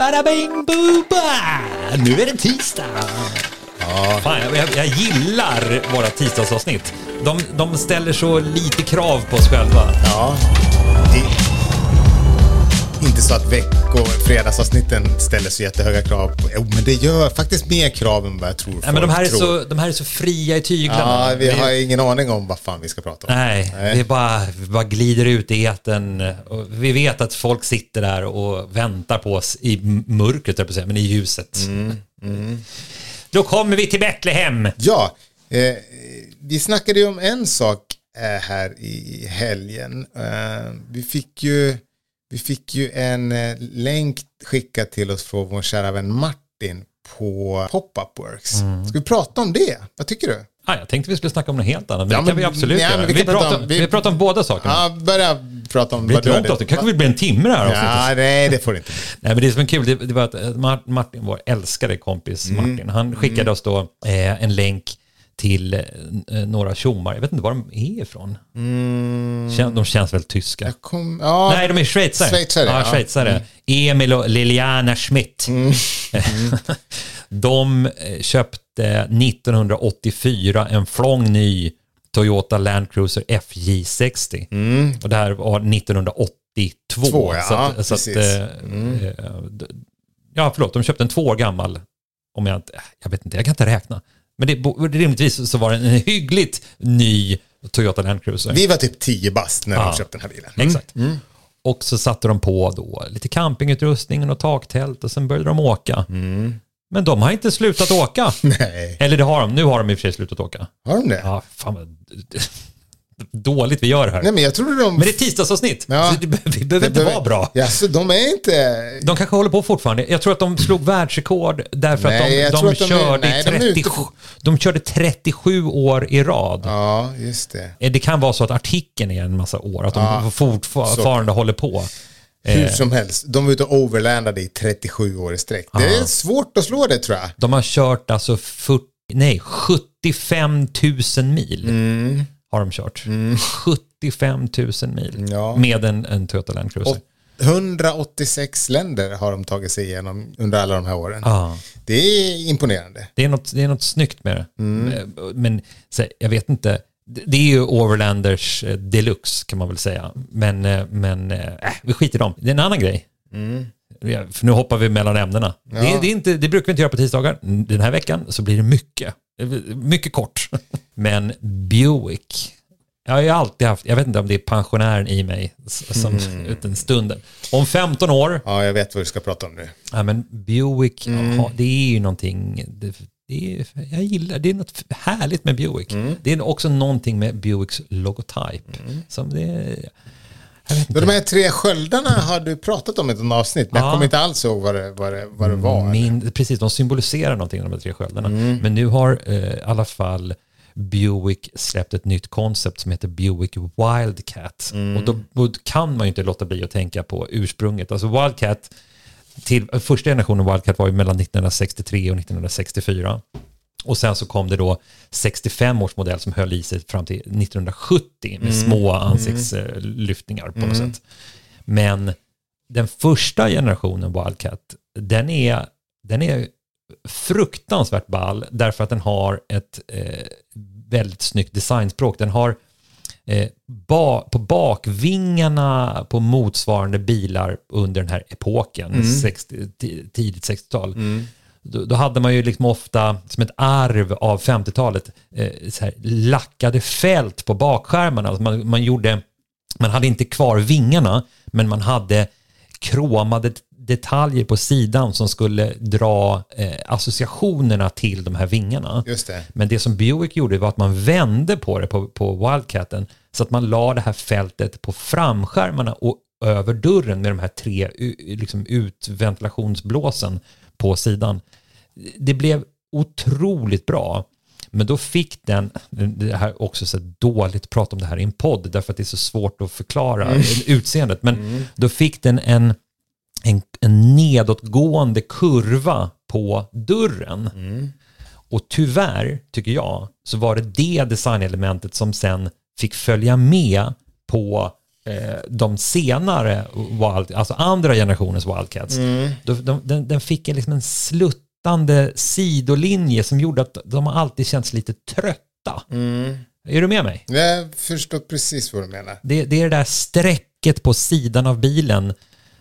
Bada bing boo ba. Nu är det tisdag. Fan, jag, jag, jag gillar våra tisdagsavsnitt. De, de ställer så lite krav på oss själva. Ja. Det, inte så att veck och fredagsavsnitten ställer så jättehöga krav på. Jo, men det gör faktiskt mer krav än vad jag tror Nej, men de, här är tror. så, de här är så fria i tyglarna. Ja, vi har ingen aning om vad fan vi ska prata om. Nej, Nej. vi bara, vi bara glider ut i eten. Vi vet att folk sitter där och väntar på oss i mörkret, jag på säga, men i ljuset. Mm, Då kommer vi till Betlehem. Ja, eh, vi snackade ju om en sak eh, här i helgen. Eh, vi, fick ju, vi fick ju en eh, länk skickad till oss från vår kära vän Martin på Pop-Up Works. Mm. Ska vi prata om det? Vad tycker du? Ah, jag tänkte vi skulle snacka om något helt annat, men Ja, det kan vi absolut men göra. vi Vi, prata om- vi... vi- pratar om båda sakerna. Ja, börja prata om det blir ett du hade- avsnitt. kanske vill bli en timme det här avsnittet. Ja, nej, det får det inte bli. Nej, men det som är kul, det, det var att Mar- Martin, vår älskade kompis Mm. Martin, han skickade oss då eh, en länk till eh, några tjommar. Jag vet inte var de är ifrån. Kän, de känns väl tyska. Kom, ja, Nej, de är schweizare. Schweizare, Ja, schweizare. Emil och Liliana Schmidt. de eh, köpte 1984 en flång ny Toyota Land Cruiser FJ60. Och det här var 1982. Två, ja, så att, så att, eh, d- ja, förlåt, de köpte en två år gammal. Om jag, inte, jag vet inte, jag kan inte räkna. Men det, rimligtvis så var det en hyggligt ny Toyota Land Cruiser. vi var typ 10 bast när Ja. de köpte den här bilen. Mm. Exakt. Och så satte de på då lite campingutrustning och taktält och sen började de åka. Men de har inte slutat åka. Nej, Eller det har de, nu har de i och för sig slutat åka. har de det? Ja, fan vad dåligt vi gör här. Nej, men jag trodde de... Men det är tisdagsavsnitt, Ja. så det, vi behöver inte vara bra. Så de är inte... De kanske håller på fortfarande. Jag tror att de slog världsrekord därför Nej, att de, de, att de är- körde nej, i de är 37, ute på- de körde 37 år i rad. Ja, just det. Eh, Det kan vara så att artikeln är en massa år, att de Ja, fortfarande håller på. Hur Eh. som helst, de var ute och overlandade i 37 år i sträck. Det är svårt att slå det tror jag. De har kört alltså 40, nej, 75 000 mil har de kört. 75 000 mil Mm. Ja. med en, en Toyota Land Cruiser. Och 186 länder har de tagit sig igenom under alla de här åren. Ja. Det är imponerande. Det, är något, det är något snyggt med det. Mm. Men, men så, jag vet inte. Det är ju Overlanders eh, deluxe kan man väl säga. Men, eh, men äh, vi skiter i dem. Det är en annan grej. Ja, För nu hoppar vi mellan ämnena. Det, Mm. Ja. det, är inte, det brukar vi inte göra på tisdagar. Den här veckan så blir det mycket. Mycket kort. Men Buick. Jag har ju alltid haft, jag vet inte om det är pensionären i mig som Mm. utan stunden. Om 15 år, Ja, jag vet vad du ska prata om nu. ja men Buick, Mm. ja, det är ju någonting, det, det är, jag gillar, det är något härligt med Buick. Mm. Det är också någonting med Buicks logotyp. Som det, inte. De här tre sköldarna har du pratat om i ett avsnitt, men Ja. jag kommer inte alls ihåg vad det, vad det, vad det var. Min, precis, de symboliserar någonting, de här tre sköldarna. Mm. Men nu har eh, i alla fall Buick släppt ett nytt koncept som heter Buick Wildcat. Mm. Och då, då kan man ju inte låta bli att tänka på ursprunget. Alltså Wildcat, till, första generationen Wildcat var ju mellan 1963 och 1964. Och sen så kom det då 65 års modell som höll i sig fram till 1970 med små ansiktslyftningar på något sätt. Men den första generationen Wildcat, den är, den är fruktansvärt ball därför att den har ett eh, väldigt snyggt designspråk. Den har eh, ba, på bakvingarna på motsvarande bilar under den här epoken, 60, ti- tidigt 60-tal. Då, då hade man ju liksom ofta som ett arv av 50-talet eh, lackade fält på bakskärmarna. Alltså man, man gjorde man hade inte kvar vingarna, men man hade kromade detaljer på sidan som skulle dra eh, associationerna till de här vingarna. Det. Men det som Buick gjorde var att man vände på det på, på Wildcaten så att man la det här fältet på framskärmarna och över dörren med de här tre liksom utventilationsblåsen på sidan. Det blev otroligt bra. Men då fick den, det här är också så dåligt att prata om det här i en podd därför att det är så svårt att förklara utseendet, men då fick den en, en, en nedåtgående kurva på dörren. Och tyvärr, tycker jag, så var det det designelementet som sen fick följa med på de senare, wild, alltså andra generationens Wildcats, Mm. då, de, den, fick en, liksom en sluttande sidolinje som gjorde att de alltid känts lite trötta. Mm. Är du med mig? Jag förstår precis vad du menar. Det, det är det där strecket på sidan av bilen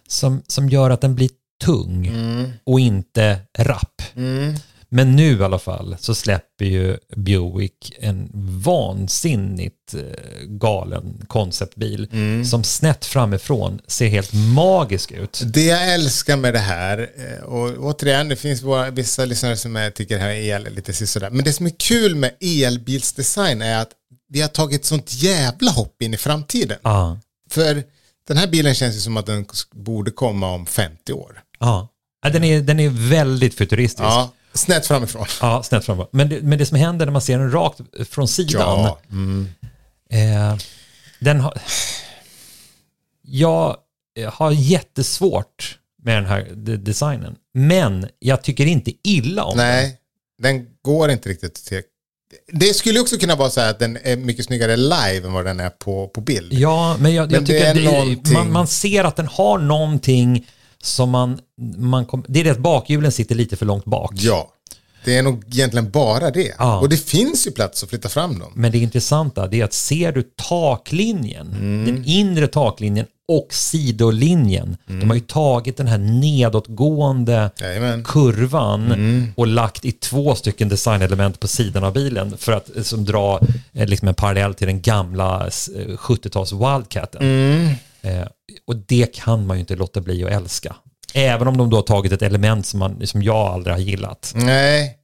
som, som gör att den blir tung Mm. och inte rapp. Men nu i alla fall så släpper ju Buick en vansinnigt eh, galen konceptbil Mm. som snett framifrån ser helt magisk ut. Det jag älskar med det här, eh, och återigen, det finns våra, vissa lyssnare som tycker det här är el lite sådär, men det som är kul med elbilsdesign är att vi har tagit sånt jävla hopp in i framtiden. Ja, För den här bilen känns ju som att den borde komma om 50 år. ja. Ja, Den är, den är väldigt futuristisk. Ja, snett framifrån. snett framifrån. Men det, men det som händer när man ser den rakt från sidan, Ja. Mm. Eh, den har... Jag har jättesvårt med den här de- designen. Men jag tycker inte illa om den. Nej, den går inte riktigt till... Det skulle också kunna vara så här att den är mycket snyggare live än vad den är på, på bild. Ja, men jag, Men jag tycker att det, någonting- man, man ser att den har någonting som man... man kom, det är det att bakhjulen sitter lite för långt bak. Ja, det är nog egentligen bara det. Ja. Och det finns ju plats att flytta fram dem. Men det intressanta det är att ser du taklinjen, Mm. den inre taklinjen och sidolinjen, Mm. de har ju tagit den här nedåtgående Jajamän. kurvan Mm. och lagt i två stycken designelement på sidan av bilen för att eh, som dra eh, liksom en parallell till den gamla eh, 70-tals Wildcaten. Mm. Eh, och det kan man ju inte låta bli att älska. Även om de då har tagit ett element som, man, som jag aldrig har gillat. Nej.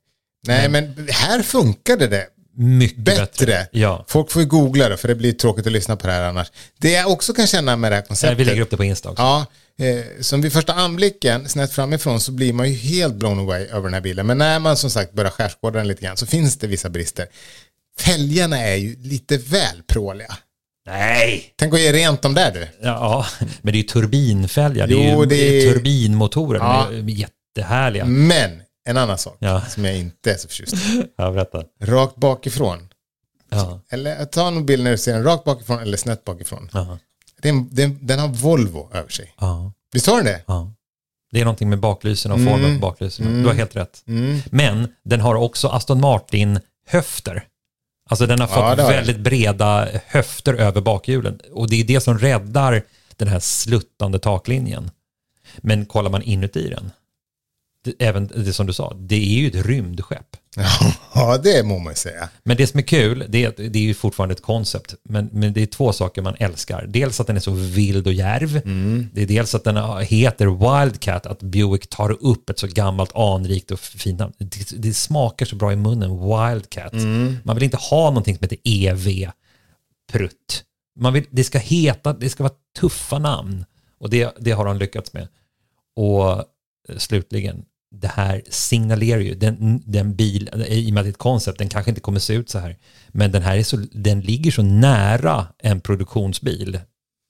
Nej, men här funkade det Mycket bättre. bättre. Ja. Folk får ju googla det, för det blir tråkigt att lyssna på det här annars. Det jag också kan känna med det här konceptet. Vi lägger upp det på Insta också. Ja, eh, som vid första anblicken, snett framifrån, så blir man ju helt blown away över den här bilen. Men när man som sagt börjar skärskåda den lite grann så finns det vissa brister. Fälgarna är ju lite väl pråliga. Nej! Tänk att ge rent dem där du. Ja, men det är ju turbinfälgar. Det är Jo, ju det är- turbinmotorer. Ja. De är jättehärliga. Men, en annan sak Ja. som jag inte är så förtjust i. Ja, berätta. Rakt bakifrån. Ja, Eller ta en bild när du ser den rakt bakifrån eller snett bakifrån. ja, Den, den, den har Volvo över sig. ja, Visst har den det? ja. Det är någonting med baklysen och formen på baklysen. Du har helt rätt. Mm. Men den har också Aston Martin-höfter. Alltså den har Ja, fått den. väldigt breda höfter över bakhjulen. Och det är det som räddar den här sluttande taklinjen. Men kollar man inuti den, även det som du sa, det är ju ett rymdskepp. Ja, det må man ju säga. Men det som är kul, det är det är ju fortfarande ett koncept. Men, men det är två saker man älskar. Dels att den är så vild och djärv. Det är dels att den heter Wildcat, att Buick tar upp ett så gammalt anrikt och fint namn. Det, det smakar så bra i munnen, Wildcat. Man vill inte ha någonting som heter EV, prutt. Man vill, det ska heta, det ska vara tuffa namn. Och det, det har de lyckats med. Och eh, slutligen, det här signalerar ju, den, den bil, i och med att det är ett koncept, den kanske inte kommer se ut så här, men den här är så, den ligger så nära en produktionsbil.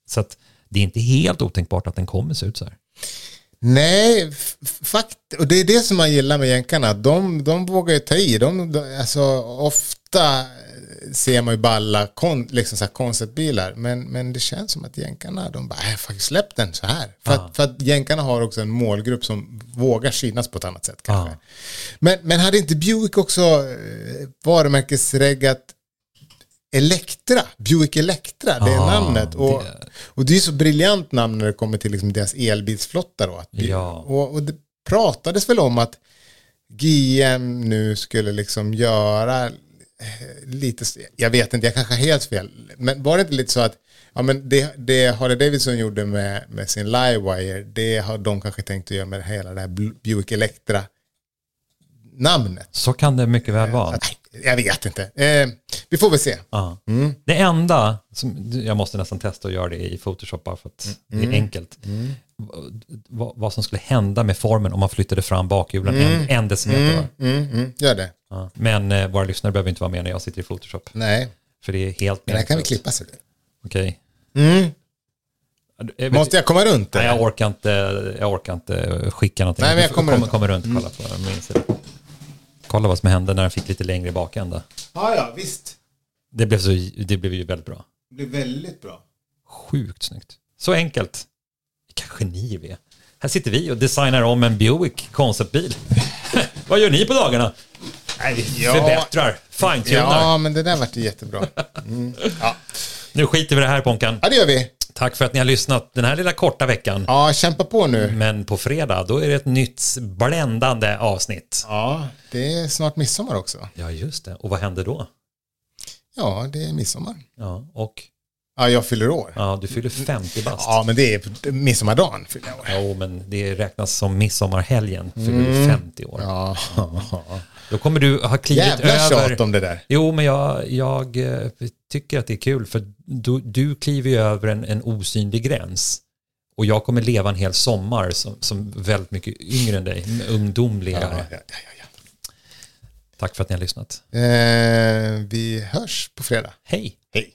Så att det är inte helt otänkbart att den kommer se ut så här. Nej, fakt och det är det som man gillar med jänkarna. De, de vågar ju ta i. De, de, alltså, ofta ser man ju balla kon, liksom så här konceptbilar. Men, men det känns som att jänkarna, de bara, äh, släpp den så här. För, att, för att jänkarna har också en målgrupp som vågar synas på ett annat sätt kanske. Ja. Men, men hade inte Buick också eh, varumärkesreggat Electra, Buick Electra, det är Ah, namnet. Och, det- och det är så briljant namn när det kommer till liksom deras elbilsflotta då. Att vi, Ja. och, och det pratades väl om att GM nu skulle liksom göra lite, jag vet inte, jag kanske har helt fel, men var det inte lite så att ja, men det, det Harley Davidson gjorde med, med sin Livewire, det har de kanske tänkt att göra med hela det här Buick Electra namnet. Så kan det mycket väl vara. Nej, jag vet inte. Eh, vi får väl se. Ja. Mm. Det enda, som, jag måste nästan testa att göra det i Photoshop bara för att det Mm. är enkelt. Vad, vad som skulle hända med formen om man flyttade fram bakhjulen en, en decimeter. Mm, mm, gör det. Ja. Men eh, våra lyssnare behöver inte vara med när jag sitter i Photoshop. Nej, För det är helt men det här kan vi meningslöst. klippa. Okej. Mm. Jag Måste jag komma runt det? Nej, jag orkar inte, jag orkar inte skicka någonting. Nej, men jag kommer kommer, runt. kommer runt och kolla på min sida. Kolla vad som hände när den fick lite längre bakända. Ja, ja, visst. Det blev, så, det blev ju väldigt bra. Det blir väldigt bra. Sjukt snyggt. Så enkelt. Vilka genier vi är. Här sitter vi och designar om en Buick konceptbil. Vad gör ni på dagarna? Nej, vi Ja. förbättrar, fine-tunar. Ja, men det där vart jättebra. Mm. Ja. Nu skiter vi i det här Ponkan. ja, det gör vi. Tack för att ni har lyssnat den här lilla korta veckan. Ja, kämpa på nu. Men på fredag, då är det ett nytt bländande avsnitt. Ja, det är snart midsommar också. Ja, just det. Och vad händer då? Ja, det är midsommar. Ja, och Ja, jag fyller år. ja, du fyller 50 bast. Ja, men det är midsommardagen fyller jag år. Jo, men det räknas som midsommarhelgen, fyller du 50 år. Ja, Då kommer du ha klivit jävla över... tjat om det där. Jo, men jag, jag eh, tycker att det är kul för du, du kliver ju över en, en osynlig gräns. Och jag kommer leva en hel sommar som, som väldigt mycket yngre än dig, ungdomligare. ja, ja, ja. Tack för att ni har lyssnat. Eh, vi hörs på fredag. Hej! Hej.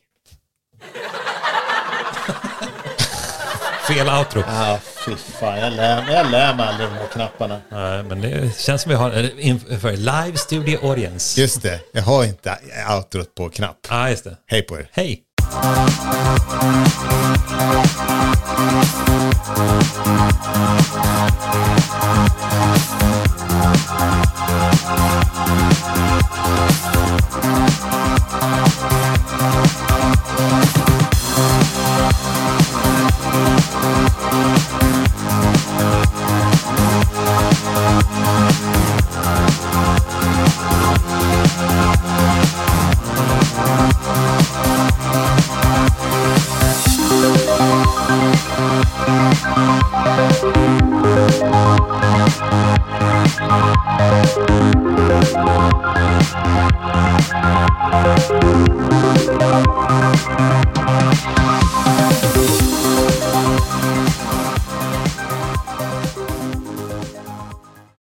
Fel outro. Ja, fy fan. Jag lär, jag lär mig aldrig de här knapparna. Nej, men det känns som vi har inför live studio audience. Just det, jag har inte outrot på knapp. Ja, ah, just det. Hej på er. Hej! Thank